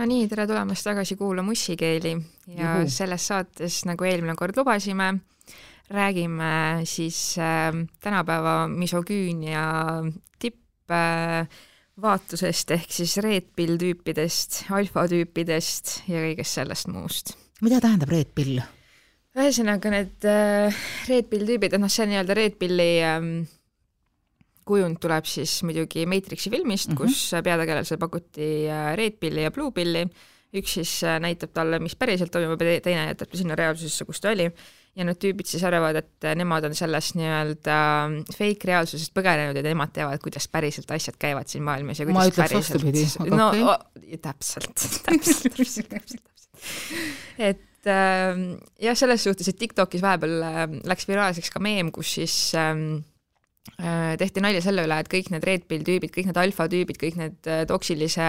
no nii, tere tulemast tagasi kuulama Ussikeeli ja Juhu. selles saates, nagu eelmine kord lubasime, räägime siis äh, tänapäeva misogüünia tippvaatusest äh, ehk siis red pill tüüpidest, alfatüüpidest ja kõigest sellest muust. mida tähendab red pill? ühesõnaga need äh, red pill tüübid, et noh, see nii-öelda red pilli ähm, kujund tuleb siis muidugi Matrixi filmist mm, -hmm. kus peategelasele pakuti äh, red pilli ja blue pilli, üks siis äh, näitab talle, mis päriselt toimub ja teine jätab ta sinna reaalsusesse, kus ta oli, ja need tüübid siis arvavad, et äh, nemad on sellest nii-öelda fake reaalsusest põgenenud ja nemad teavad, kuidas päriselt asjad käivad siin maailmas ja kuidas ma ütleks vastupidi, aga no, okei. okay.. täpselt, täpselt, täpselt, täpselt, täpselt. et äh, jah, selles suhtes, et TikTokis vahepeal äh, läks viraalseks ka meem, kus siis ähm, tehti nalja selle üle, et kõik need red pill tüübid, kõik need alfa tüübid, kõik need äh, toksilise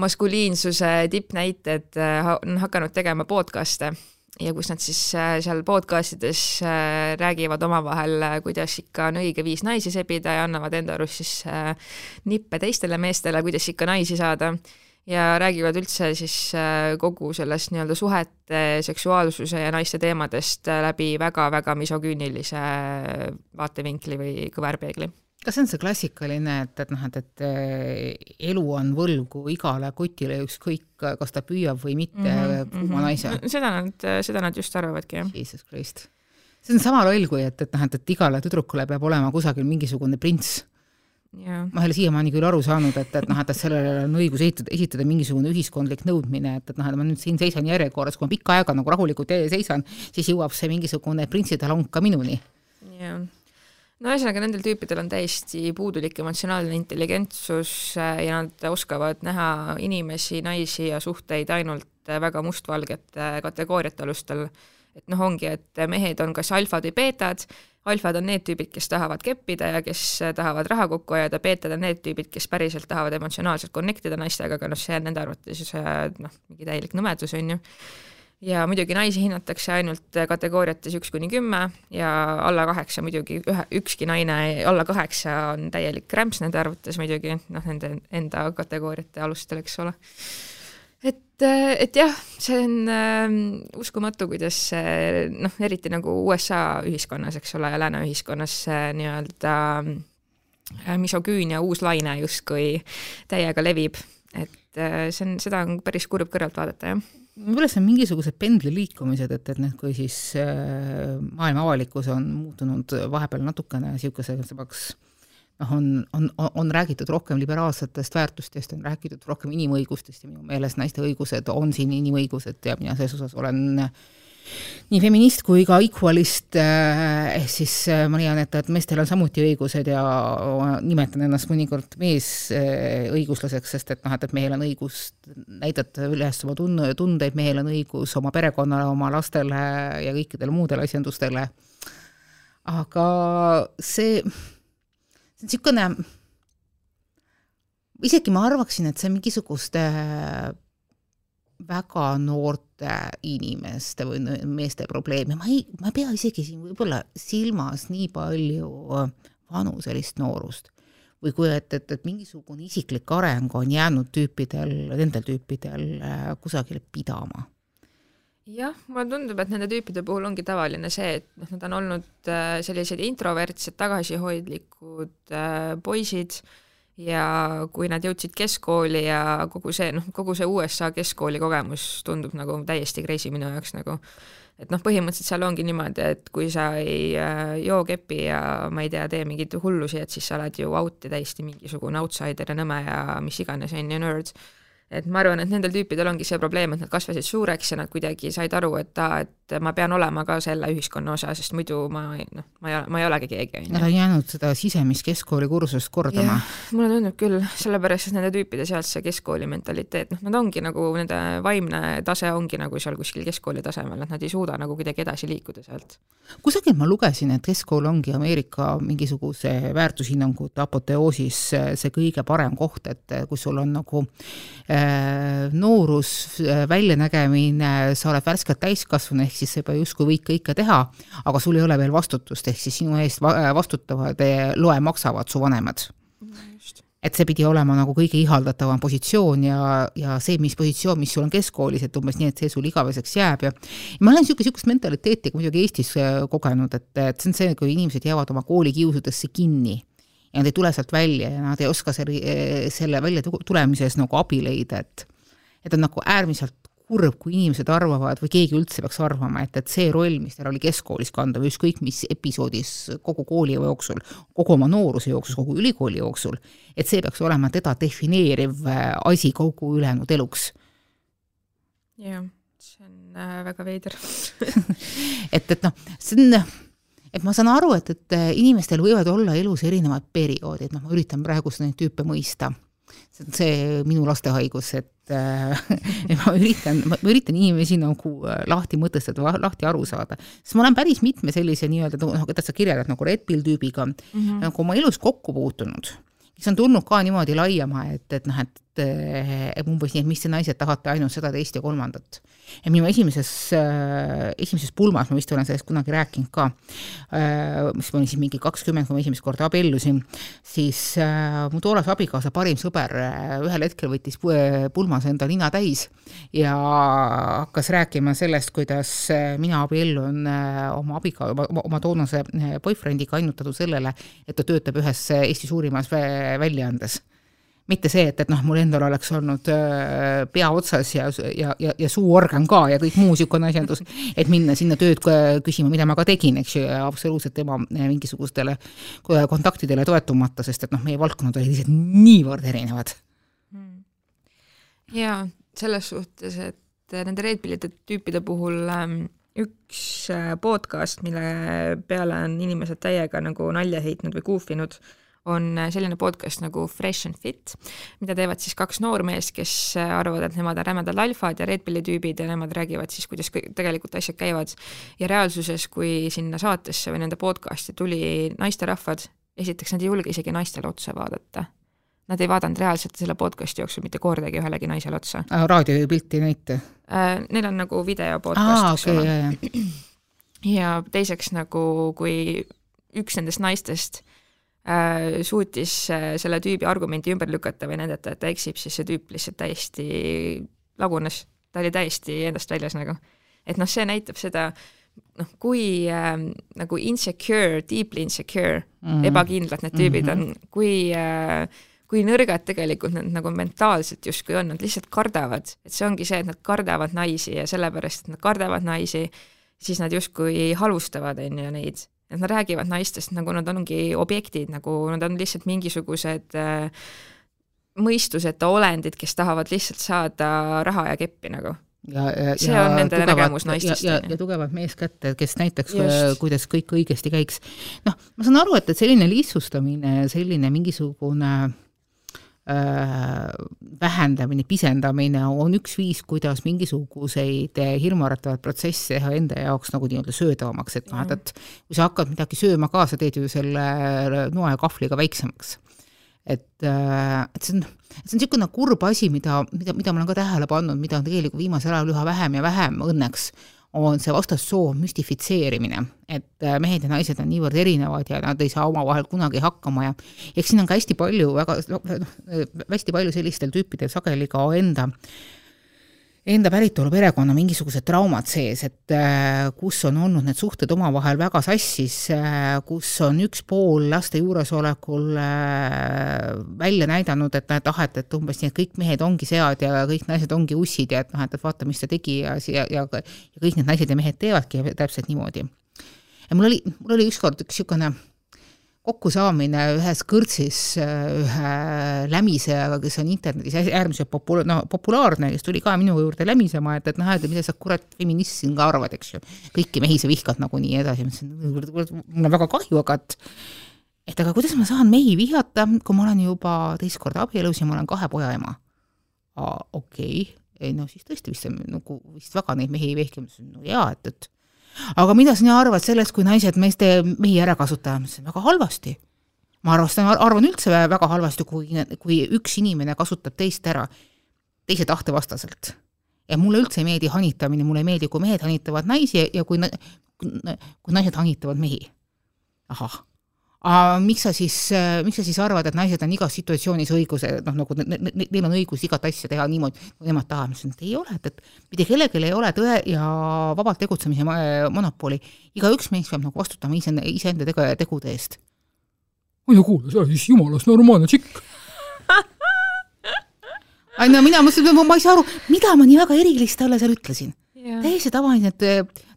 maskuliinsuse tippnäited äh, on hakanud tegema podcast'e. Ja kus nad siis seal podcast ides räägivad omavahel, kuidas ikka on õige viis naisi sebida ja annavad enda arust siis nippe teistele meestele, kuidas ikka naisi saada ja räägivad üldse siis äh, kogu sellest nii-öelda suhete, seksuaalsuse ja naiste teemadest äh, läbi väga-väga misogüünilise vaatevinkli või kõverpeegli kas see on see klassikaline, et, et noh, et, et äh, elu on võlgu igale kotile, ükskõik, kas ta püüab või mitte mm -hmm, kuuma -hmm. naise? seda nad, seda nad just arvavadki, jah. Jesus Christ. see on sama loll, kui et, et noh, et, et igale tüdrukule peab olema kusagil mingisugune prints Yeah. ma ei ole siiamaani küll aru saanud, et, et noh, et sellele on õigus esitada, esitada mingisugune ühiskondlik nõudmine, et, et noh, et ma nüüd siin seisan järjekorras, kui ma pikka aega nagu rahulikult seisan, siis jõuab see mingisugune printsitalong ka minuni. jah, no ühesõnaga, nendel tüüpidel on täiesti puudulik emotsionaalne intelligentsus äh, ja nad oskavad näha inimesi, naisi ja suhteid ainult äh, väga mustvalgete kategooriate alustel. Et noh, ongi, et mehed on kas alfad või beetad. Alfad on need tüübid, kes tahavad keppida ja kes tahavad raha kokku ajada, beetad on need tüübid, kes päriselt tahavad emotsionaalselt connect ida naistega, aga noh, see on nende arvates noh, mingi täielik nõmedus, on ju. ja muidugi naisi hinnatakse ainult kategooriates üks kuni kümme ja alla kaheksa muidugi ühe, ükski naine alla kaheksa on täielik rämps nende arvates muidugi, noh, nende enda kategooriate alustel, eks ole et, et jah, see on äh, uskumatu, kuidas see noh, eriti nagu USA ühiskonnas, eks ole, lääne ühiskonnas see nii-öelda äh, misogüünia uus laine justkui täiega levib, et äh, see on, seda on päris kurb kõrvalt vaadata, jah. Võib-olla see on mingisugused pendliliikumised, et, et noh, kui siis äh, maailma avalikkus on muutunud vahepeal natukene niisuguseks noh, on, on, on räägitud rohkem liberaalsetest väärtustest, on räägitud rohkem inimõigustest ja minu meelest naiste õigused on siin inimõigused ja mina selles osas olen nii feminist kui ka equalist, eh, ehk siis eh, ma leian, et, et meestel on samuti õigused ja nimetan ennast mõnikord meesõiguslaseks, sest et noh, et, et mehel on õigus näidata üles oma tun-, tundeid, mehel on õigus oma perekonnale, oma lastele ja kõikidele muudele asjandustele. aga see see on niisugune, isegi ma arvaksin, et see on mingisuguste väga noorte inimeste või meeste probleem. Ja ma ei, ma ei pea isegi siin võib-olla silmas nii palju vanuselist noorust. Või kui, et, et, et mingisugune isiklik areng on jäänud tüüpidel, nendel tüüpidel äh, kusagile pidama jah, mulle tundub, et nende tüüpide puhul ongi tavaline see, et noh, nad on olnud äh, sellised introvertsed, tagasihoidlikud äh, poisid. Ja kui nad jõudsid keskkooli ja kogu see, noh, kogu see USA keskkooli kogemus tundub nagu täiesti crazy minu jaoks nagu, et noh, põhimõtteliselt seal ongi niimoodi, et kui sa ei äh, joo kepi ja ma ei tea, tee mingeid hullusi, et siis sa oled ju out ja täiesti mingisugune outsider ja nõme ja mis iganes, on ju, nerd et ma arvan, et nendel tüüpidel ongi see probleem, et nad kasvasid suureks ja nad kuidagi said aru, et aa, et ma pean olema ka selle ühiskonna osa, sest muidu ma noh, ma ei ole, ma ei olegi keegi. Nad on jäänud seda sisemist keskkooli kursust kordama. mulle tundub küll, sellepärast et nende tüüpide sealt see keskkooli mentaliteet, noh, nad ongi nagu, nende vaimne tase ongi nagu seal kuskil keskkooli tasemel, et nad ei suuda nagu kuidagi edasi liikuda sealt. kusagilt ma lugesin, et keskkool ongi Ameerika mingisuguse väärtushinnangute apoteoosis see kõige parem koht, et kus sul on nagu Äh, noorus, äh, väljanägemine, sa oled värskelt täiskasvanu, ehk siis sa juba justkui võid kõike teha, aga sul ei ole veel vastutust, ehk siis sinu eest vastutavad, loe maksavad su vanemad. et see pidi olema nagu kõige ihaldatavam positsioon ja, ja see, mis positsioon, mis sul on keskkoolis, et umbes nii, et see sul igaveseks jääb ja, ma olen niisugune, niisugust mentaliteeti muidugi Eestis äh, kogenud, et, et see on see, kui inimesed jäävad oma koolikiusudesse kinni ja nad ei tule sealt välja ja nad ei oska selle, selle välja tulemises nagu abi leida, et et on nagu äärmiselt kurb, kui inimesed arvavad või keegi üldse peaks arvama, et, et see roll, mis tal oli keskkoolis kanda või ükskõik mis episoodis kogu kooli jooksul, kogu oma nooruse jooksul, kogu ülikooli jooksul, et see peaks olema teda defineeriv äh, asi kogu ülejäänud eluks. jah, see on äh, väga veider et, et noh, see on et ma saan aru, et, et äh, inimestel võivad olla elus erinevad perioodid, noh, ma üritan praegu neid tüüpe mõista see on see minu lastehaigus, et äh, ma üritan, ma üritan inimesi nagu äh, lahti mõtestada, lahti aru saada. sest ma olen päris mitme sellise nii-öelda, noh, keda sa kirjeldad nagu Red Pill tüübiga mm -hmm. nagu oma elus kokku puutunud, kes on tulnud ka niimoodi laiema, et, et noh, et et umbes nii, et mis te naised tahate ainult seda, teist ja kolmandat. Ja minu esimeses äh,, esimeses pulmas, ma vist olen sellest kunagi rääkinud ka. Äh,, mis ma olin siis mingi kakskümmend, kui ma esimest korda abiellusin, siis äh, mu tollase abikaasa parim sõber äh, ühel hetkel võttis pulmas enda nina täis ja hakkas rääkima sellest, kuidas äh, mina abiellun äh, oma abika-, oma, oma toonase äh, boyfriendiga ainult tänu sellele, et ta töötab ühes Eesti suurimas väljaandes mitte see, et, et noh, mul endal oleks olnud äh, pea otsas ja, ja, ja, ja suuorgan ka ja kõik muu niisugune asjandus, et minna sinna tööd küsima, mida ma ka tegin, eks ju, ja absoluutselt tema äh, mingisugustele äh, kontaktidele toetumata, sest et noh, meie valdkonnad olid lihtsalt niivõrd erinevad. Hmm. jaa, selles suhtes, et nende Red Pillide tüüpide puhul ähm, üks podcast, mille peale on inimesed täiega nagu nalja heitnud või kuufinud, on selline podcast nagu Fresh and Fit, mida teevad siis kaks noormeest, kes arvavad, et nemad on rämedad alfad ja Red Pilli tüübid ja nemad räägivad siis, kuidas tegelikult asjad käivad. ja reaalsuses, kui sinna saatesse või nende podcast'i tuli naisterahvad, esiteks nad ei julge isegi naistele otsa vaadata. Nad ei vaadanud reaalselt selle podcast'i jooksul mitte kordagi ühelegi naisele otsa. raadiopilti ei näita äh,? Neil on nagu video podcast, eks ole. ja teiseks nagu, kui üks nendest naistest äh, suutis äh, selle tüübi argumendi ümber lükata või näidata, et ta eksib, siis see tüüp lihtsalt täiesti lagunes, ta oli täiesti endast väljas nagu. et noh, see näitab seda, noh, kui äh, nagu insecure, deeply insecure mm, -hmm. ebakindlad need tüübid mm -hmm. on, kui äh, kui nõrgad tegelikult nad nagu mentaalselt justkui on, nad lihtsalt kardavad, et see ongi see, et nad kardavad naisi ja sellepärast, et nad kardavad naisi, siis nad justkui halvustavad, on ju, neid et nad räägivad naistest nagu nad ongi objektid, nagu nad on lihtsalt mingisugused äh, mõistuseta olendid, kes tahavad lihtsalt saada raha ja keppi nagu ja, ja, see on nende tugevad, nägemus naistest. ja, ja, ja tugevad meeskätte, kes näitaks, kuidas kõik õigesti käiks. noh, ma saan aru, et, et selline lihtsustamine, selline mingisugune Äh, vähendamine, pisendamine on üks viis, kuidas mingisuguseid hirmuäratavaid protsesse teha enda jaoks nagu nii-öelda söödavamaks, et noh, et, et kui sa hakkad midagi sööma ka, sa teed ju selle noa ja kahvliga väiksemaks. et, äh, et see on, see on niisugune kurb asi, mida, mida, mida ma olen ka tähele pannud, mida on tegelikult viimasel ajal üha vähem ja vähem õnneks on see vastassoo müstifitseerimine, et äh, mehed ja naised on niivõrd erinevad ja nad ei saa omavahel kunagi hakkama ja eks siin on ka hästi palju väga, noh, hästi palju sellistel tüüpidel sageli ka enda äh, enda päritolu perekonna mingisugused traumad sees, et äh, kus on olnud need suhted omavahel väga sassis, äh, kus on üks pool laste juuresolekul äh, välja näidanud, et noh, et et, umbes nii, et kõik mehed ongi sead ja kõik naised ongi ussid ja et noh, et, et vaata, mis ta tegi ja, ja, ja, ja kõik need naised ja mehed teevadki täpselt niimoodi. ja mul oli, mul oli ükskord üks niisugune kokkusaamine ühes kõrtsis äh, ühe lämisejaga, kes on internetis äärmiselt popula-, no populaarne, kes tuli ka minu juurde lämisema, et, et noh, et mida sa kurat feminist siin ka arvad, eks ju. kõiki mehi sa vihkad nagunii ja edasi, ma ütlesin, mul on väga kahju, aga et et aga kuidas ma saan mehi vihata, kui ma olen juba teist korda abielus ja ma olen kahe poja ema. okei okay., ei no siis tõesti vist nagu vist väga neid mehi ei vihka, ma ütlesin, no jaa, et, et aga mida sina arvad sellest, kui naised meeste mehi ära kasutavad, ma ütlesin väga halvasti. ma arvastan, arvan üldse väga halvasti, kui, kui üks inimene kasutab teist ära teise tahte vastaselt. ja mulle üldse ei meeldi hanitamine, mulle ei meeldi, kui mehed hanitavad naisi ja kui, kui naised hanitavad mehi. ahah, aga miks sa siis, miks sa siis arvad, et naised on igas situatsioonis õiguse, noh, nagu neil on õigus igat asja teha niimoodi, kui nemad tahavad, ma ütlesin, et ei ole, et, et mitte kellelgi ei ole tõe ja vabalt tegutsemise monopoli. igaüks meist peab nagu vastutama iseenda, iseenda tegu, tegude eest. tea, kuule, sa siis jumalast normaalne tšikk ei no mina mõtlesin, ma ei saa aru, mida ma nii väga erilist talle seal ütlesin. täiesti tavalised,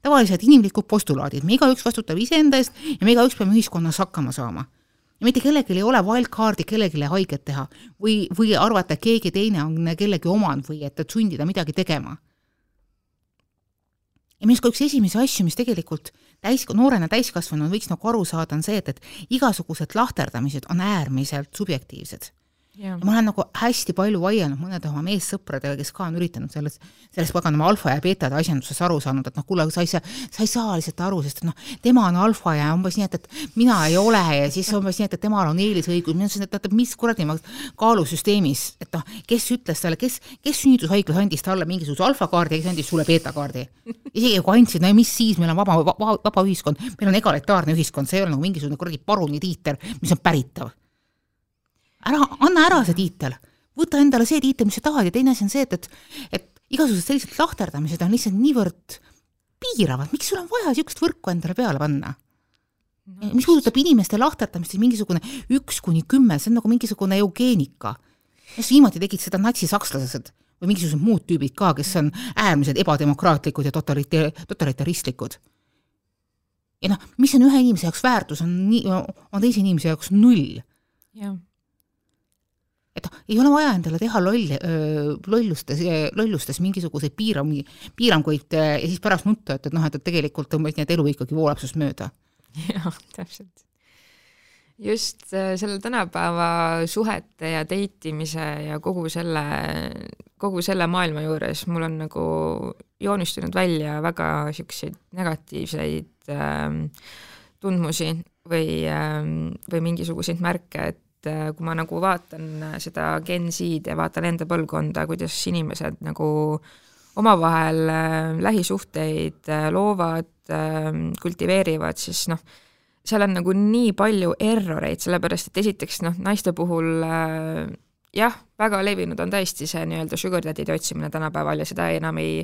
tavalised inimlikud postulaadid, me igaüks vastutab iseenda eest ja me igaüks peame ühiskonnas hakkama saama. ja mitte kellelgi ei ole wildcard'i kellelegi haiget teha või, või arvata, et keegi teine on kellegi omand või et, et sundida midagi tegema. ja arust ka üks esimesi asju, mis tegelikult täis, noorena täiskasvanu võiks nagu aru saada, on see, et, et igasugused lahterdamised on äärmiselt subjektiivsed ja ma olen nagu hästi palju vaielnud mõnede oma meessõpradega, kes ka on üritanud selles, selles paganama alfa ja beetade asjanduses aru saanud, et noh, kuule, sa ei saa, sa ei saa lihtsalt aru, sest noh, tema on alfa ja umbes nii, et, et mina ei ole ja siis umbes nii, et, et temal on eelisõigus, mina ütlesin, et oota, mis kuradi kaalusüsteemis, et noh, kes ütles talle, kes, kes sünnitushaiglas andis talle mingisuguse alfakaardi ja kes andis sulle beetakaardi? isegi kui andsid, no ja mis siis, meil on vaba, vaba, vaba ühiskond, meil on egalitaarne ühiskond, see ei ole nagu mingisugune kuradi paruni tiiter, mis on päritav ära, anna ära see tiitel, võta endale see tiitel, mis sa tahad ja teine asi on see, et, et, et igasugused sellised lahterdamised on lihtsalt niivõrd piiravad, miks sul on vaja niisugust võrku endale peale panna no,? mis puudutab inimeste lahterdamist, siis mingisugune üks kuni kümme, see on nagu mingisugune eugeenika. just viimati tegid seda natsisakslased või mingisugused muud tüübid ka, kes on äärmiselt ebademokraatlikud ja totalite-, totalitaristlikud. ja noh, mis on ühe inimese jaoks väärtus, on nii, on teise inimese jaoks null. jah et noh, ei ole vaja endale teha loll, lollustes, lollustes mingisuguseid piirami, piiranguid ja siis pärast nutta, et, et noh, et, et tegelikult umbes nii, et elu ikkagi voolab sinust mööda. jah, täpselt. just selle tänapäeva suhete ja date imise ja kogu selle, kogu selle maailma juures mul on nagu joonistunud välja väga niisuguseid negatiivseid ähm, tundmusi või ähm,, või mingisuguseid märke, et äh, kui ma nagu vaatan äh, seda Gen Z-d ja vaatan enda põlvkonda, kuidas inimesed nagu omavahel äh, lähisuhteid loovad, kultiveerivad, siis noh, seal on nagu nii palju erroreid, sellepärast et esiteks noh, naiste puhul jah, väga levinud on tõesti see nii-öelda sugar daddy'de otsimine tänapäeval ja seda enam ei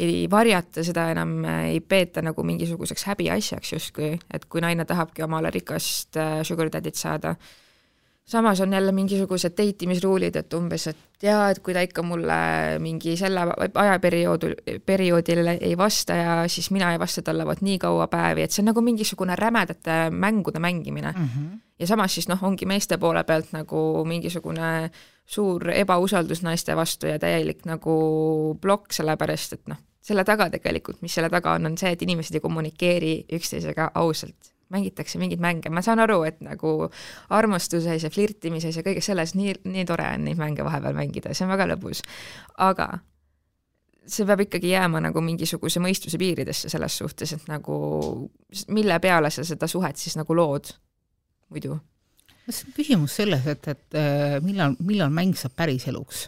ei varjata, seda enam ei peeta nagu mingisuguseks häbiasjaks justkui, et kui naine tahabki omale rikast sugar daddy't saada, samas on jälle mingisugused date imisruulid, et umbes, et jaa, et kui ta ikka mulle mingi selle ajaperioodil, perioodil ei vasta ja siis mina ei vasta talle vot nii kaua päevi, et see on nagu mingisugune rämedate mängude mängimine mm. -hmm. ja samas siis noh, ongi meeste poole pealt nagu mingisugune suur ebausaldus naiste vastu ja täielik nagu plokk, sellepärast et noh, selle taga tegelikult, mis selle taga on, on see, et inimesed ei kommunikeeri üksteisega ausalt mängitakse mingeid mänge, ma saan aru, et nagu armastuses ja flirtimises ja kõiges selles nii, nii tore on neid mänge vahepeal mängida, see on väga lõbus. aga see peab ikkagi jääma nagu mingisuguse mõistuse piiridesse selles suhtes, et nagu mille peale sa seda suhet siis nagu lood muidu? see on küsimus selles, et, et äh, millal, millal mäng saab päriseluks.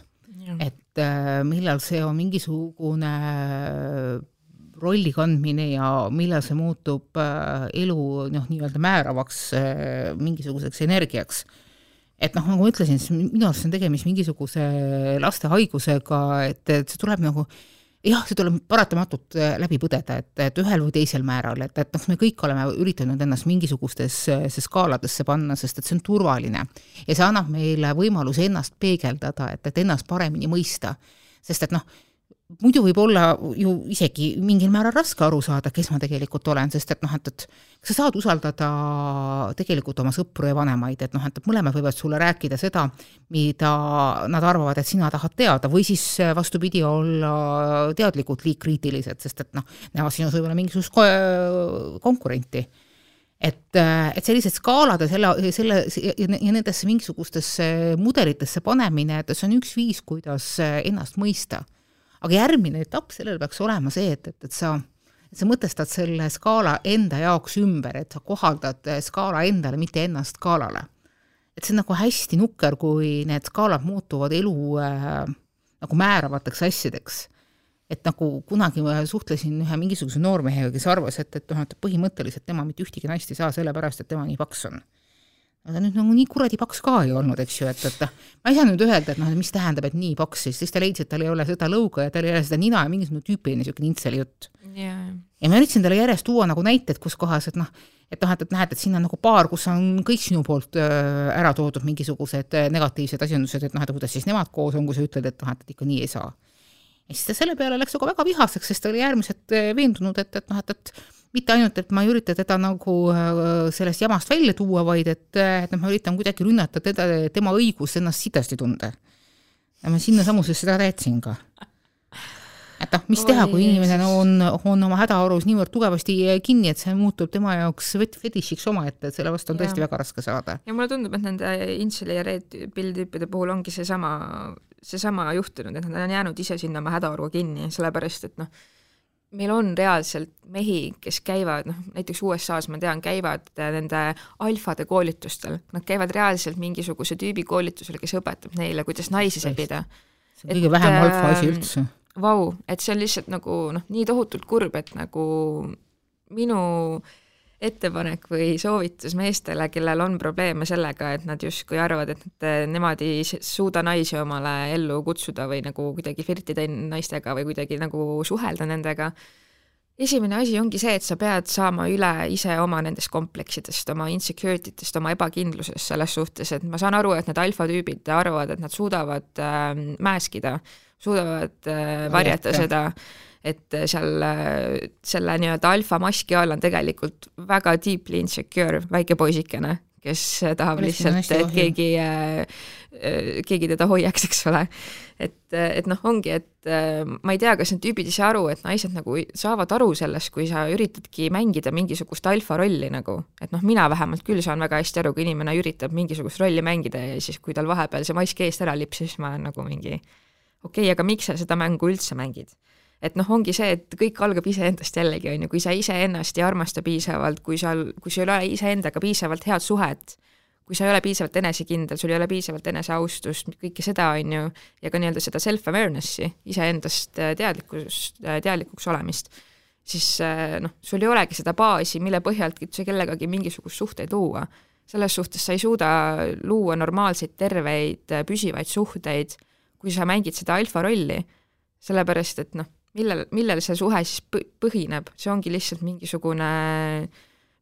et äh, millal see on mingisugune rolli kandmine ja millal see muutub äh, elu noh, nii-öelda määravaks äh, mingisuguseks energiaks. et noh, nagu ma ütlesin, siis minu arust on tegemist mingisuguse laste haigusega, et, et see tuleb nagu jah, see tuleb paratamatult äh, läbi põdeda, et, et ühel või teisel määral, et, et noh, me kõik oleme üritanud ennast mingisugustesse skaaladesse panna, sest et see on turvaline. ja see annab meile võimaluse ennast peegeldada, et, et ennast paremini mõista. sest et noh, muidu võib olla ju isegi mingil määral raske aru saada, kes ma tegelikult olen, sest et noh, et, et sa saad usaldada tegelikult oma sõpru ja vanemaid, et noh, et mõlemad võivad sulle rääkida seda, mida nad arvavad, et sina tahad teada, või siis vastupidi, olla teadlikult liigkriitilised, sest et noh, näevad sinus võib-olla mingisugust konkurenti. Et, et sellised skaalad ja selle, selle ja nendesse mingisugustesse mudelitesse panemine, et see on üks viis, kuidas ennast mõista aga järgmine etapp sellel peaks olema see, et, et, et sa, et sa mõtestad selle skaala enda jaoks ümber, et sa kohaldad skaala endale, mitte ennast skaalale. et see on nagu hästi nukker, kui need skaalad muutuvad elu äh, nagu määravateks asjadeks. et nagu kunagi ma suhtlesin ühe mingisuguse noormehega, kes arvas, et, et noh, et põhimõtteliselt tema mitte ühtegi naist ei saa sellepärast, et tema nii paks on. Aga nüüd nagu nii kuradi paks ka ei olnud, eks ju, et, et ma ei saa nüüd öelda, et noh, mis tähendab, et nii paks siis, siis ta leidis, et tal ei ole seda lõuga ja tal ei ole seda nina ja mingisugune tüüpiline niisugune intseli jutt yeah. ja ma üritasin talle järjest tuua nagu näiteid, kus kohas, et noh, et noh, et, et näed, et siin on nagu paar, kus on kõik sinu poolt äh, ära toodud mingisugused äh, negatiivsed asjandused, et noh, et kuidas siis nemad koos on, kui sa ütled, et noh, et, et ikka nii ei saa. ja siis ta selle peale läks nagu väga vihaseks, sest ta oli äärmiselt äh, veendunud, et, et noh, et, et mitte ainult, et ma ei ürita teda nagu äh, sellest jamast välja tuua, vaid et, äh, et noh, ma üritan kuidagi rünnata teda, tema õigust ennast sidasti tunda. ja ma sinnasamusesse seda jätsin ka et noh, mis teha, kui inimene on, on oma hädaorus niivõrd tugevasti kinni, et see muutub tema jaoks fet-, fetišiks omaette, et selle vastu on tõesti Jaa. väga raske saada. ja mulle tundub, et nende Intseli ja Red Pill tüüpide puhul ongi seesama, seesama juhtunud, et nad on jäänud ise sinna oma hädaorgu kinni, sellepärast et noh, meil on reaalselt mehi, kes käivad, noh näiteks USA-s ma tean, käivad nende alfade koolitustel, nad käivad reaalselt mingisuguse tüübi koolitusel, kes õpetab neile, kuidas naisi sebida. see on kõige vähem Et, alfa asi ähm, üldse. Vau, et see on lihtsalt nagu noh, nii tohutult kurb, et nagu minu ettepanek või soovitus meestele, kellel on probleeme sellega, et nad justkui arvavad, et nad, nemad ei suuda naisi omale ellu kutsuda või nagu kuidagi flirtida naistega või kuidagi nagu suhelda nendega, esimene asi ongi see, et sa pead saama üle ise oma nendest kompleksidest, oma insecurity test, oma ebakindlusest selles suhtes, et ma saan aru, et need alfatüübid arvavad, et nad suudavad äh, mäeskida, suudavad äh, Varjata. seda, et seal selle nii-öelda alfa maski all on tegelikult väga deeply insecure väike poisikene, kes tahab Palestiina lihtsalt, et keegi äh, keegi teda hoiaks, eks ole. et, et noh, ongi, et äh, ma ei tea, kas need tüübid ei saa aru, et naised nagu saavad aru sellest, kui sa üritadki mängida mingisugust alfa rolli nagu, et noh, mina vähemalt küll saan väga hästi aru, kui inimene üritab mingisugust rolli mängida ja siis, kui tal vahepeal see mask eest ära lipsab, siis ma olen nagu mingi okei okay,, aga miks sa seda mängu üldse mängid? Et noh, ongi see, et kõik algab iseendast jällegi, on ju, kui sa iseennast ei armasta piisavalt, kui sa, kui sul ei ole iseendaga piisavalt head suhet, kui sa ei ole piisavalt enesekindel, sul ei ole piisavalt eneseaustust, kõike seda, on ju, ja ka nii-öelda seda self-awareness'i, iseendast äh, teadlikkust, teadlikuks olemist, siis äh, noh, sul ei olegi seda baasi, mille põhjalt üldse kellegagi mingisugust suhteid luua. selles suhtes sa ei suuda luua normaalseid, terveid, püsivaid suhteid, kui sa mängid seda alfa rolli, sellepärast et noh, millel, millel see suhe siis põ- põhineb, see ongi lihtsalt mingisugune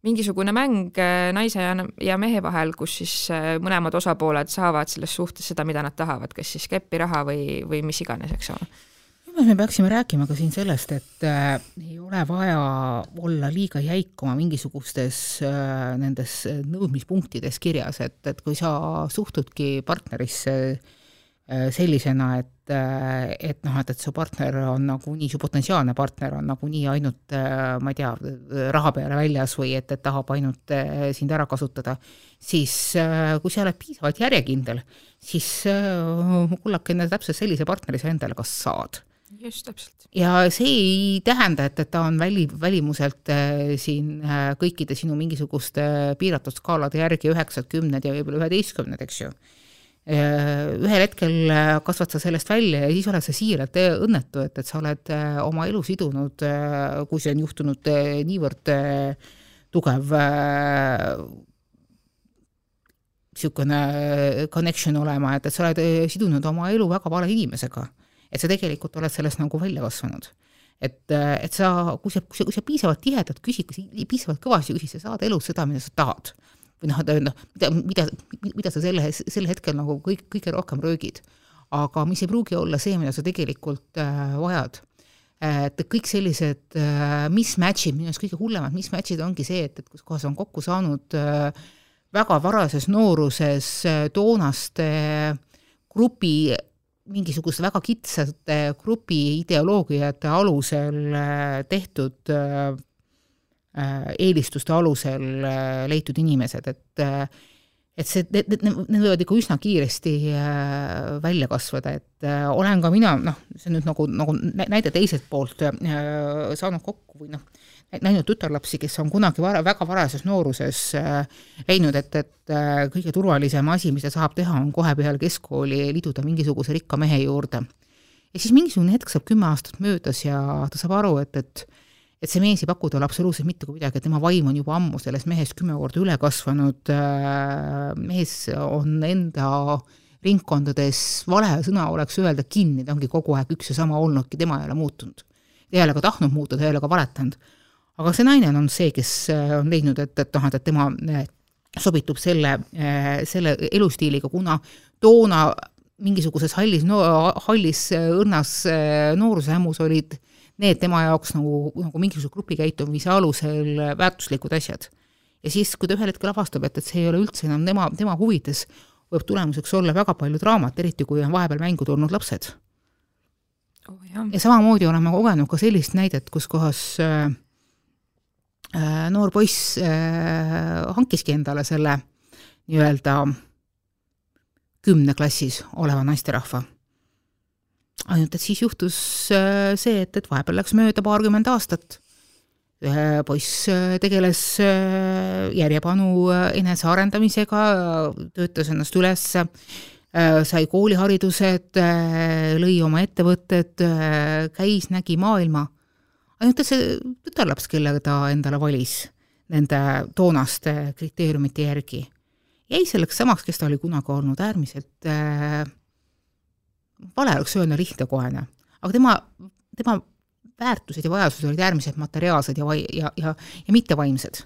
mingisugune mäng äh, naise ja, ja mehe vahel, kus siis äh, mõlemad osapooled saavad selles suhtes seda, mida nad tahavad, kas siis keppi, raha või, või mis iganes, eks ole. meelest me peaksime rääkima ka siin sellest, et äh, ei ole vaja olla liiga jäik oma mingisugustes äh, nendes nõudmispunktides kirjas, et, et kui sa suhtudki partnerisse äh, sellisena, et äh, et noh, et, et su partner on nagunii, su potentsiaalne partner on nagunii ainult ma ei tea, raha peale väljas või et, et tahab ainult äh, sind ära kasutada, siis äh, kui sa oled piisavalt järjekindel, siis äh, kullakene, täpselt sellise partneri sa endale ka saad just, täpselt. ja see ei tähenda, et, et ta on väli, välimuselt äh, siin äh, kõikide sinu mingisuguste piiratud skaalade järgi üheksad, kümned ja võib-olla üheteistkümned, eks ju. Ühel hetkel äh, kasvad sa sellest välja ja siis oled sa siiralt äh, õnnetu, et, et sa oled äh, oma elu sidunud, kui see on juhtunud äh, niivõrd äh, tugev niisugune connection olema, et, et sa oled äh, sidunud oma elu väga vale inimesega et sa tegelikult oled sellest nagu välja kasvanud. et, et sa, kui sa, kui sa, kui sa piisavalt tihedalt küsid, piisavalt kõvasti küsid, sa saad elus seda, mida sa tahad. Või noh, noh, mida, mida, mida sa selle, sel hetkel nagu kõik, kõige rohkem röögid. aga mis ei pruugi olla see, mida sa tegelikult äh, vajad. et kõik sellised äh, mismatch'id, minu arust kõige hullemad mismatch'id ongi see, et, et kus kohas on kokku saanud äh, väga varases nooruses äh, toonaste grupi mingisuguste väga kitsate grupi ideoloogiate alusel tehtud eelistuste alusel äh, leitud inimesed, et äh, et see, need, need, võivad ikka üsna kiiresti äh, välja kasvada, et äh, olen ka mina, noh, see on nüüd nagu, nagu näide teiselt poolt äh, saanud kokku või noh, näinud tütarlapsi, kes on kunagi vara, väga varases nooruses äh, leidnud, et, et äh, kõige turvalisem asi, mis ta saab teha, on kohe peale keskkooli liduda mingisuguse rikka mehe juurde. ja siis mingisugune hetk saab kümme aastat möödas ja ta saab aru, et, et et see mees ei paku talle absoluutselt mitte kui midagi, et tema vaim on juba ammu sellest mehest kümme korda üle kasvanud, mees on enda ringkondades, vale sõna oleks öelda kinni, ta ongi kogu aeg üks ja sama olnudki, tema ei ole muutunud. ta ei ole ka tahtnud muutuda, ta ei ole ka valetanud. aga see naine on see, kes on leidnud, et, et noh, et tema sobitub selle, selle elustiiliga, kuna toona mingisuguses hallis no,, hallis õrnas nooruse hämus olid need tema jaoks nagu, nagu mingisuguse grupikäitumise alusel väärtuslikud asjad. ja siis, kui ta ühel hetkel avastab, et, et see ei ole üldse enam tema, tema huvides, võib tulemuseks olla väga palju draamat, eriti kui on vahepeal mängu tulnud lapsed oh,. ja samamoodi oleme kogenud ka sellist näidet, kus kohas äh, äh, noor poiss äh, hankiski endale selle nii-öelda kümneklassis oleva naisterahva. Ainult et siis juhtus äh, see, et, et vahepeal läks mööda paarkümmend aastat. poiss äh, tegeles äh, järjepanu enesearendamisega, töötas ennast üles, sai kooliharidused, lõi oma ettevõtted, käis, nägi maailma. ainult et see tütarlaps, kelle ta endale valis nende toonaste kriteeriumite järgi jäi selleks samaks, kes ta oli kunagi olnud, äärmiselt äh, vale oleks öelda lihtnekohene, aga tema, tema väärtused ja vajadused olid äärmiselt materiaalsed ja vai-, ja, ja, ja mittevaimsed.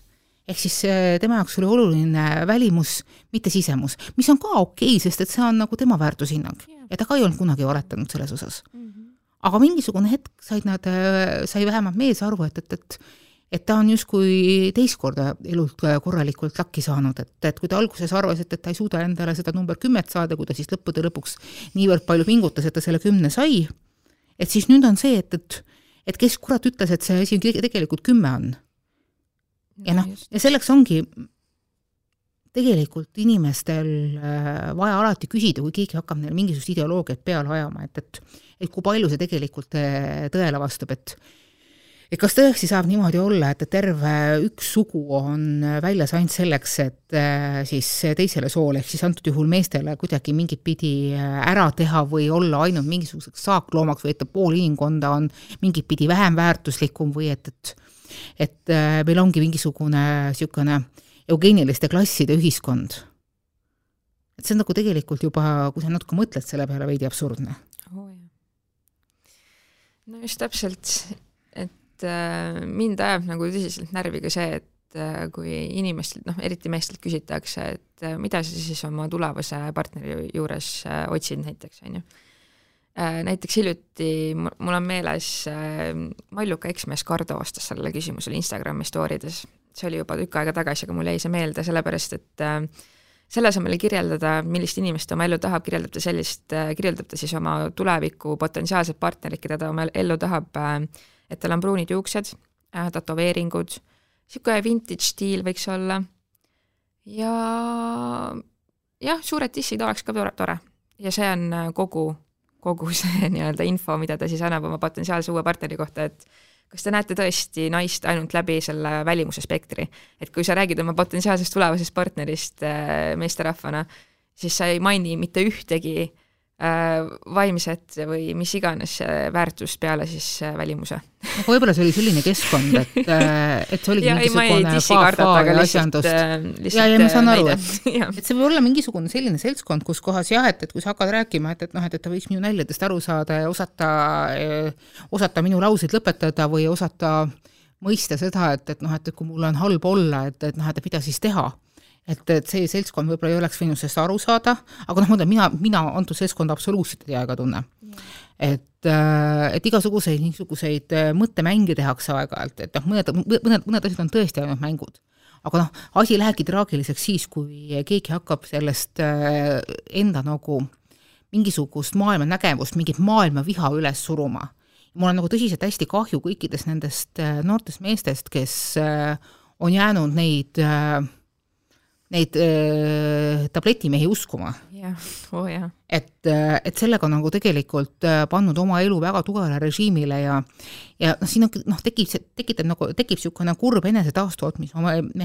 ehk siis äh, tema jaoks oli oluline välimus, mitte sisemus, mis on ka okei okay,, sest et see on nagu tema väärtushinnang yeah. ja ta ka ei olnud kunagi valetanud selles osas mm. -hmm. aga mingisugune hetk said nad, äh, sai vähemalt mees aru, et, et, et et ta on justkui teist korda elult korralikult lakki saanud, et, et kui ta alguses arvas, et, et ta ei suuda endale seda number kümmet saada, kui ta siis lõppude lõpuks niivõrd palju pingutas, et ta selle kümne sai, et siis nüüd on see, et, et et kes kurat ütles, et see asi tegelikult kümme on. ja noh, ja selleks ongi tegelikult inimestel äh, vaja alati küsida, kui keegi hakkab neile mingisugust ideoloogiat peale ajama, et, et et kui palju see tegelikult äh, tõele vastab, et et kas tõesti saab niimoodi olla, et terve üks sugu on väljas ainult selleks, et äh, siis teisele soole, ehk siis antud juhul meestele kuidagi mingit pidi äh, ära teha või olla ainult mingisuguseks saakloomaks või et pool inimkonda on mingit pidi vähem väärtuslikum või et, et et äh, meil ongi mingisugune niisugune eugeeniliste klasside ühiskond. et see on nagu tegelikult juba, kui sa natuke mõtled selle peale, veidi absurdne oh,. no just täpselt, et äh, mind ajab nagu tõsiselt närvi ka see, et äh, kui inimestelt, noh, eriti meestelt küsitakse, et äh, mida sa siis oma tulevase partneri juures otsid näiteks, on ju. näiteks hiljuti mul on meeles, Malluka eksmees Kardo vastas sellele küsimusele Instagrami story des, see oli juba tükk aega tagasi, aga mul jäi see meelde, sellepärast et selle asemel kirjeldada, millist inimest ta oma ellu tahab, kirjeldab ta sellist, kirjeldab ta siis oma tuleviku potentsiaalset partnerit, keda ta oma ellu tahab äh, et tal on pruunid juuksed äh,, tätoveeringud, niisugune vintage stiil võiks olla. Ja jah, suured tissid oleks ka tore, ja see on äh, kogu, kogu see nii-öelda info, mida ta siis annab oma potentsiaalse uue partneri kohta, et kas te näete tõesti naist ainult läbi selle välimuse spektri, et kui sa räägid oma potentsiaalsest tulevasest partnerist äh, meesterahvana, siis sa ei maini mitte ühtegi Äh, vaimset või mis iganes väärtust peale siis äh, välimuse. aga võib-olla see oli selline keskkond, et, äh, et see oligi mingisugune fa-fa ja asjandust. ja, ja ma saan aru, et, et see võib olla mingisugune selline seltskond, kus kohas jah, et, et kui sa hakkad rääkima, et, et noh, et, et ta võiks minu naljadest aru saada ja osata, osata minu lauseid lõpetada või osata mõista seda, et, et noh, et kui mul on halb olla, et, et noh, et mida siis teha et, et see seltskond võib-olla ei oleks võinud sellest aru saada, aga noh, ma ütlen, mina, mina antud seltskonda absoluutselt ei aega tunne. et, äh, et igasuguseid niisuguseid äh, mõttemänge tehakse aeg-ajalt, et noh, mõned, mõned, mõned asjad on tõesti ainult mängud. aga noh, asi lähebki traagiliseks siis, kui keegi hakkab sellest äh, enda nagu mingisugust maailmanägemust, mingit maailmaviha üles suruma. mul on nagu tõsiselt hästi kahju kõikidest nendest noortest meestest, kes on jäänud neid äh, neid äh, tabletimehi uskuma jah, oo jaa. et, et sellega nagu tegelikult pannud oma elu väga tugevale režiimile ja ja noh, siin on noh, tekib see, tekitab nagu, tekib niisugune kurb enesetaastoootmise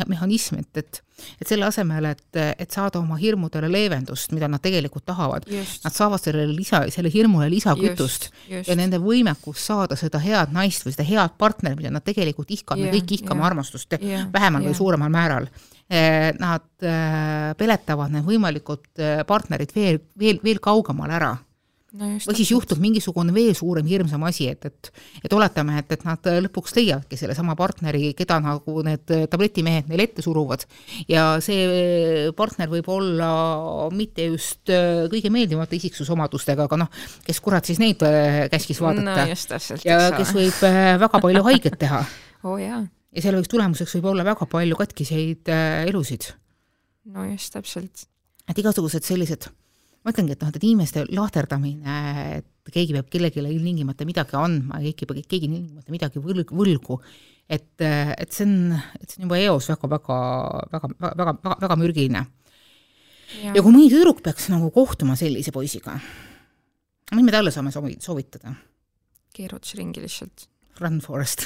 mehhanism, et, et et selle asemel, et, et saada oma hirmudele leevendust, mida nad tegelikult tahavad, nad saavad sellele lisa, selle hirmule lisakütust ja nende võimekus saada seda head naist või seda head partnerit, mida nad tegelikult ihkavad, me kõik ihkame yeah. armastust yeah. vähemal yeah. või suuremal määral nad eh, peletavad need võimalikud eh, partnerid veel, veel, veel kaugemale ära no. või siis juhtub mingisugune veel suurem hirmsam asi, et, et et oletame, et, et nad lõpuks leiavadki sellesama partneri, keda nagu need tabletimehed neile ette suruvad ja see partner võib olla mitte just kõige meeldivamate isiksusomadustega, aga noh, kes kurat siis neid käskis vaadata no,. ja kes võib väga palju haiget teha. oo oh, jaa ja selle tulemuseks võib olla väga palju katkiseid äh, elusid. no just, täpselt. et igasugused sellised, ma ütlengi, et noh, et inimeste lahterdamine, et keegi peab kellelegi ilmtingimata midagi andma ja keegi peab, keegi ilmtingimata midagi võlg, võlgu, et, et see on, et see on juba eos väga-väga, väga, väga, väga, väga mürgine. ja kui mõni tüdruk peaks nagu kohtuma sellise poisiga, mis me talle saame soovitada? keerutusringi lihtsalt. Run Forest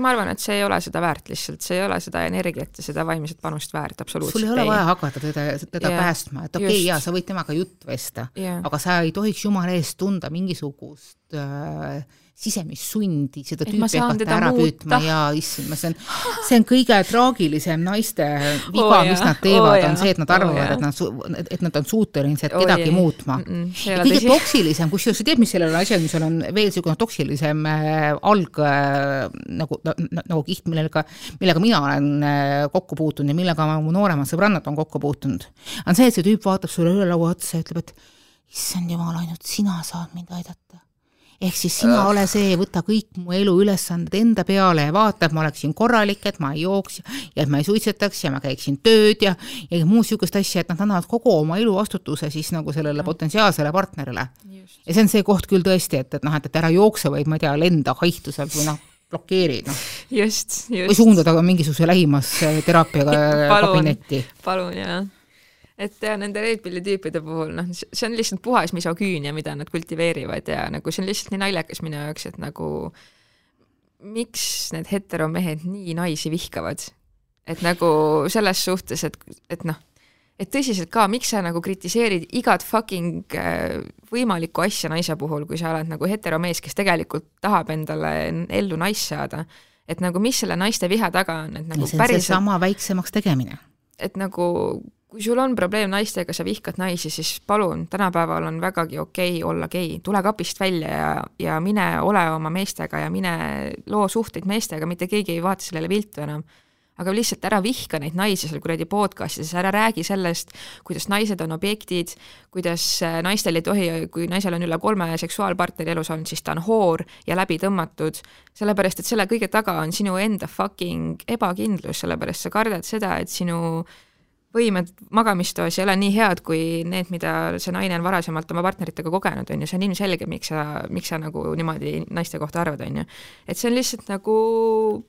ma arvan, et see ei ole seda väärt lihtsalt, see ei ole seda energiat ja seda vaimset panust väärt, absoluutselt sul ei ole ei. vaja hakata teda, teda yeah. päästma, et okei okay,, jaa, sa võid temaga juttu vesta yeah., aga sa ei tohiks jumala eest tunda mingisugust äh, sisemist sundi seda tüüpi hakata ära püüdma ja issand, see on, see on kõige traagilisem naiste viga oh,, mis nad teevad oh,, on see, et nad arvavad oh,, et nad, et nad on suutelised oh, kedagi yeah. muutma. Mm. -mm, ja kõige toksilisem, kusjuures sa tead, mis sellel asjal, mis on veel niisugune toksilisem äh, alg äh, nagu, nagu kiht, millega, millega mina olen äh, kokku puutunud ja millega mu nooremad sõbrannad on kokku puutunud, on see, et see tüüp vaatab sulle üle laua otsa ja ütleb, et issand jumal, ainult sina saad mind aidata ehk siis sina äh. ole see, võta kõik mu eluülesanded enda peale ja vaata, et ma oleksin korralik, et ma ei jooks ja et ma ei suitsetaks ja ma käiksin tööd ja, ja muud niisugust asja, et nad annavad kogu oma elu vastutuse siis nagu sellele mm. potentsiaalsele partnerile. ja see on see koht küll tõesti, et, et noh, et, et ära jookse, vaid ma ei tea, lenda haihtusel või noh, blokeeri, noh. just, just. või suundada mingisuguse lähimasse teraapiaga kabinetti. palun, jah et ja nende Red Pilli tüüpide puhul noh, see on lihtsalt puhas misoküünia, mida nad kultiveerivad ja nagu see on lihtsalt nii naljakas minu jaoks, et nagu miks need heteromehed nii naisi vihkavad. et nagu selles suhtes, et, et noh, et tõsiselt ka, miks sa nagu kritiseerid igat fucking äh, võimalikku asja naise puhul, kui sa oled nagu heteromees, kes tegelikult tahab endale ellu naist saada, et nagu mis selle naiste viha taga on, et nagu see on päriselt... seesama väiksemaks tegemine. et nagu kui sul on probleem naistega, sa vihkad naisi, siis palun, tänapäeval on vägagi okei okay olla gei, tule kapist välja ja, ja mine ole oma meestega ja mine loo suhteid meestega, mitte keegi ei vaata sellele viltu enam. aga lihtsalt ära vihka neid naisi seal kuradi podcastides, ära räägi sellest, kuidas naised on objektid, kuidas äh, naistel ei tohi, kui naisel on üle kolme seksuaalpartneri elus olnud, siis ta on hoor ja läbi tõmmatud, sellepärast et selle kõige taga on sinu enda fucking ebakindlus, sellepärast sa kardad seda, et sinu võimed magamistoas ei ole nii head kui need, mida see naine on varasemalt oma partneritega kogenud, on ju, see on ilmselge, miks sa, miks sa nagu niimoodi naiste kohta arvad, on ju. et see on lihtsalt nagu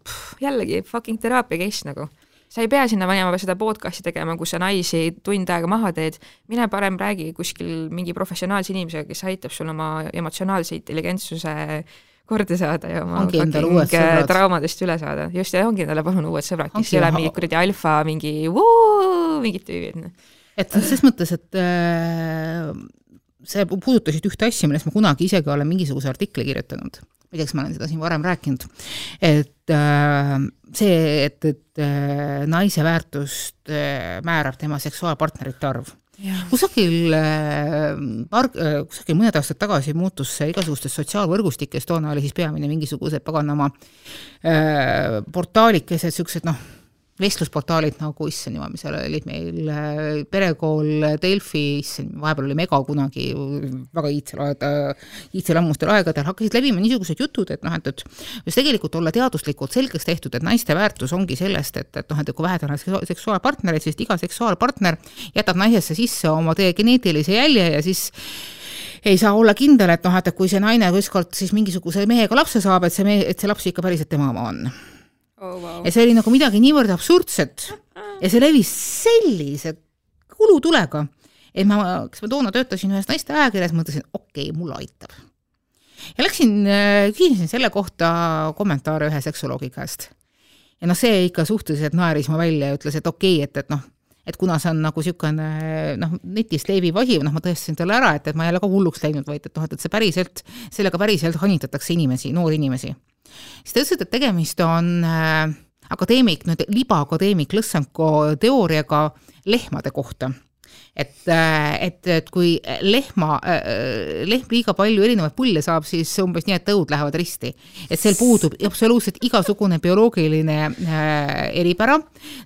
pff, jällegi fucking teraapia case nagu. sa ei pea sinna minema seda podcast'i tegema, kus sa naisi tund aega maha teed, mine parem räägi kuskil mingi professionaalse inimesega, kes aitab sul oma emotsionaalse intelligentsuse korda saada ja oma fucking traumadest üle saada. just, ja ongi endale palun uued sõbrad, kes ei ole mingi kuradi alfa, mingi vuu, mingid tüübid. Noh. et ses mõttes, et äh, sa puudutasid ühte asja, millest ma kunagi isegi olen mingisuguse artikli kirjutanud. ma ei tea, kas ma olen seda siin varem rääkinud, et äh, see, et, et äh, naise väärtust äh, määrab tema seksuaalpartnerite arv kusagil äh, paar, äh, kusagil mõned aastad tagasi muutus see igasugustes sotsiaalvõrgustikes, toona oli siis peamine mingisugused paganama äh, portaalikesed, niisugused noh, vestlusportaalid nagu, issand jumal, mis seal olid meil, äh, Perekool, Delfi, issand, vahepeal oli Mega kunagi, väga iidsel aeg, iidsel ammustel aegadel, hakkasid levima niisugused jutud, et noh, et, et just tegelikult olla teaduslikult selgeks tehtud, et naiste väärtus ongi sellest, et, et noh, et kui väheda on seksuaalpartnereid, siis iga seksuaalpartner jätab naisesse sisse oma teie geneetilise jälje ja siis ei saa olla kindel, et noh, et kui see naine ükskord siis mingisuguse mehega lapse saab, et see mehe, et see laps ikka päriselt tema oma on oh,. Wow. ja see oli nagu midagi niivõrd absurdset, ja see levis sellise kulutulega, et ma, kas ma toona töötasin ühes naiste ajakirjas, mõtlesin, okei okay,, mulle aitab. ja läksin, äh, küsisin selle kohta kommentaare ühe seksoloogi käest. ja noh, see ikka suhteliselt naeris mu välja ja ütles, et okei okay,, et, et noh, et kuna see on nagu niisugune noh, netist leviv asi, noh, ma tõestasin talle ära, et, et ma ei ole ka hulluks läinud, vaid et noh, et, et see päriselt, sellega päriselt hanitatakse inimesi, noori inimesi. Siis ta ütles, et tegemist on äh, akadeemik, nüüd libaakadeemik Lõssenko teooriaga lehmade kohta et, äh, et, et kui lehma, äh, lehm liiga palju erinevaid pulle saab, siis umbes nii, et tõud lähevad risti. et seal puudub absoluutselt igasugune bioloogiline äh, eripära,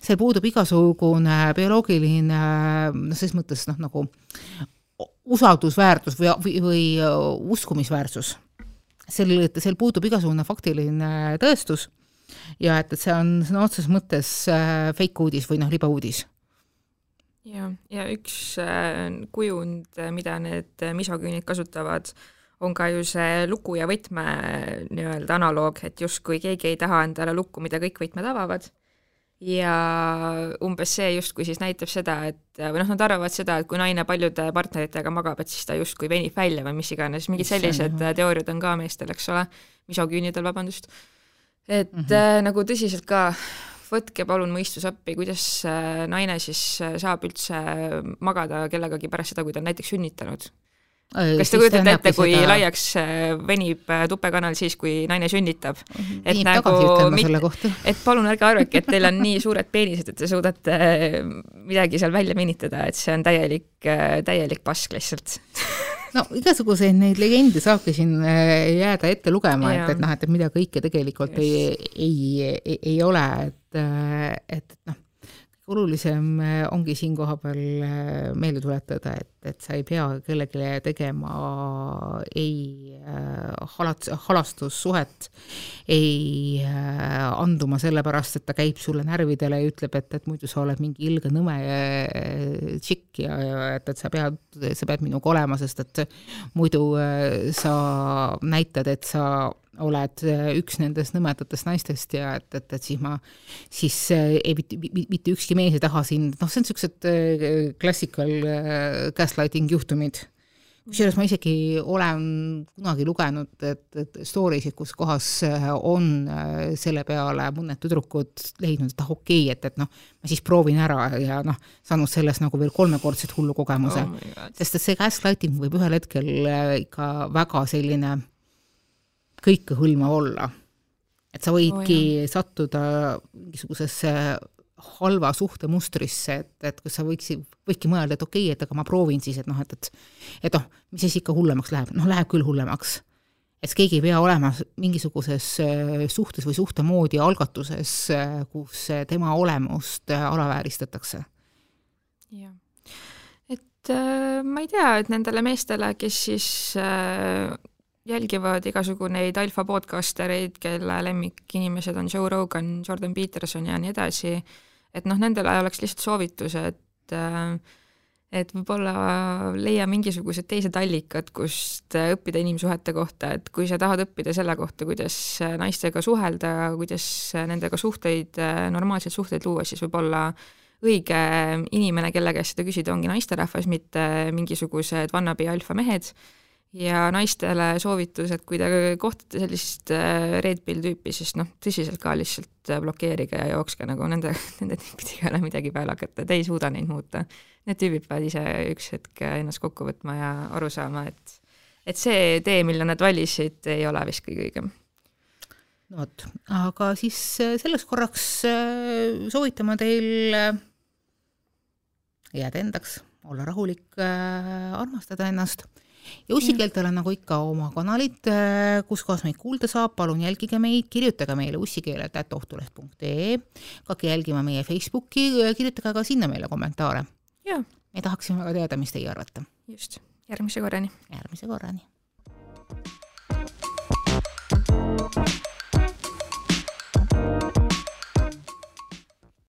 seal puudub igasugune bioloogiline noh, selles mõttes noh, nagu usaldusväärtus või, või, või uskumisväärsus. Sel, seal puudub igasugune faktiline tõestus ja et, et see on sõna otseses mõttes fake uudis või noh, libauudis ja, ja üks äh, kujund, äh, mida need äh, misoküünid kasutavad, on ka ju see luku ja võtme nii-öelda analoog, et justkui keegi ei taha endale lukku, mida kõik võtmed avavad. Ja umbes see justkui siis näitab seda, et või noh, nad arvavad seda, et kui naine paljude partneritega magab, et siis ta justkui venib välja või mis iganes, mingid sellised teooriad on ka meestel, eks ole, misoküünidel, vabandust. et mm -hmm. nagu tõsiselt ka võtke palun mõistus appi, kuidas äh, naine siis äh, saab üldse magada kellegagi pärast seda, kui ta on näiteks sünnitanud? Kas te kujutate ette, kui seda... laiaks äh, venib tupekanal siis, kui naine sünnitab? et Viib nagu, et palun ärge arvake, et teil on nii suured peenised, et te suudate midagi seal välja venitada, et see on täielik, täielik pask lihtsalt no igasuguseid neid legende saabki siin jääda ette lugema, et, et noh, et mida kõike tegelikult Just. ei, ei, ei, ei ole, et et, noh, olulisem ongi siin kohapeal meelde tuletada, et, et sa ei pea kellelegi tegema ei äh, halat-, halastussuhet, ei anduma sellepärast, et ta käib sulle närvidele ja ütleb, et, et muidu sa oled mingi ilge nõme tšikk ja, ja et, et sa pead, sa pead minuga olema, sest et muidu sa näitad, et sa oled äh, üks nendest nõmedatest naistest ja et, et, et siis ma, siis äh, ei, mitte, mitte ükski mees ei taha sind, noh, see on niisugused äh, klassikal gaslighting juhtumid. kusjuures ma isegi olen kunagi lugenud, et, et story sid, kus kohas on selle peale mõned tüdrukud leidnud, et ah okei okay,, et, et noh, ma siis proovin ära ja noh, saanud sellest nagu veel kolmekordset hullu kogemuse oh. sest et see gaslighting võib ühel hetkel ikka väga selline kõikehõlmav olla. et sa võidki oh, sattuda mingisugusesse halva suhtemustrisse, et, et kus sa võiksid, võidki mõelda, et okei okay,, et aga ma proovin siis, et noh, et, et et noh, mis siis ikka hullemaks läheb, noh, läheb küll hullemaks. et keegi ei pea olema mingisuguses äh, suhtes või suhte moodi algatuses, äh, kus tema olemust äh, alavääristatakse. jah et äh, ma ei tea, et nendele meestele, kes siis äh, jälgivad igasugu neid alfa podcastereid, kelle lemmikinimesed on Joe Rogan, Jordan Peterson ja nii edasi, et noh, nendele oleks lihtsalt soovitus, et äh, et võib-olla leia mingisugused teised allikad, kust õppida inimsuhete kohta, et kui sa tahad õppida selle kohta, kuidas naistega suhelda, kuidas nendega suhteid, normaalseid suhteid luua, siis võib-olla õige inimene, kelle käest seda küsida, ongi naisterahvas, mitte mingisugused wannabe alfamehed ja naistele soovitus, et kui te kohtate sellist äh, Red Pill tüüpi, siis noh, tõsiselt ka lihtsalt äh, blokeerige ja jookske nagu nende, nende tüüpidega ei ole midagi peale hakata, te ei suuda neid muuta. Need tüübid peavad ise üks hetk ennast kokku võtma ja aru saama, et et see tee, mille nad valisid, ei ole vist kõige õigem. no vot, aga siis äh, selleks korraks soovitame teil jääda endaks, olla rahulik, armastada ennast ussikeeltel mm. on nagu ikka oma kanalid, äh, kus kohas meid kuulda saab, palun jälgige meid, kirjutage meile ussikeeled.ohtuleht.ee, hakake jälgima meie Facebooki, äh, kirjutage ka sinna meile kommentaare. me tahaksime väga teada, mis teie arvate. just, järgmise korrani. järgmise korrani. thank you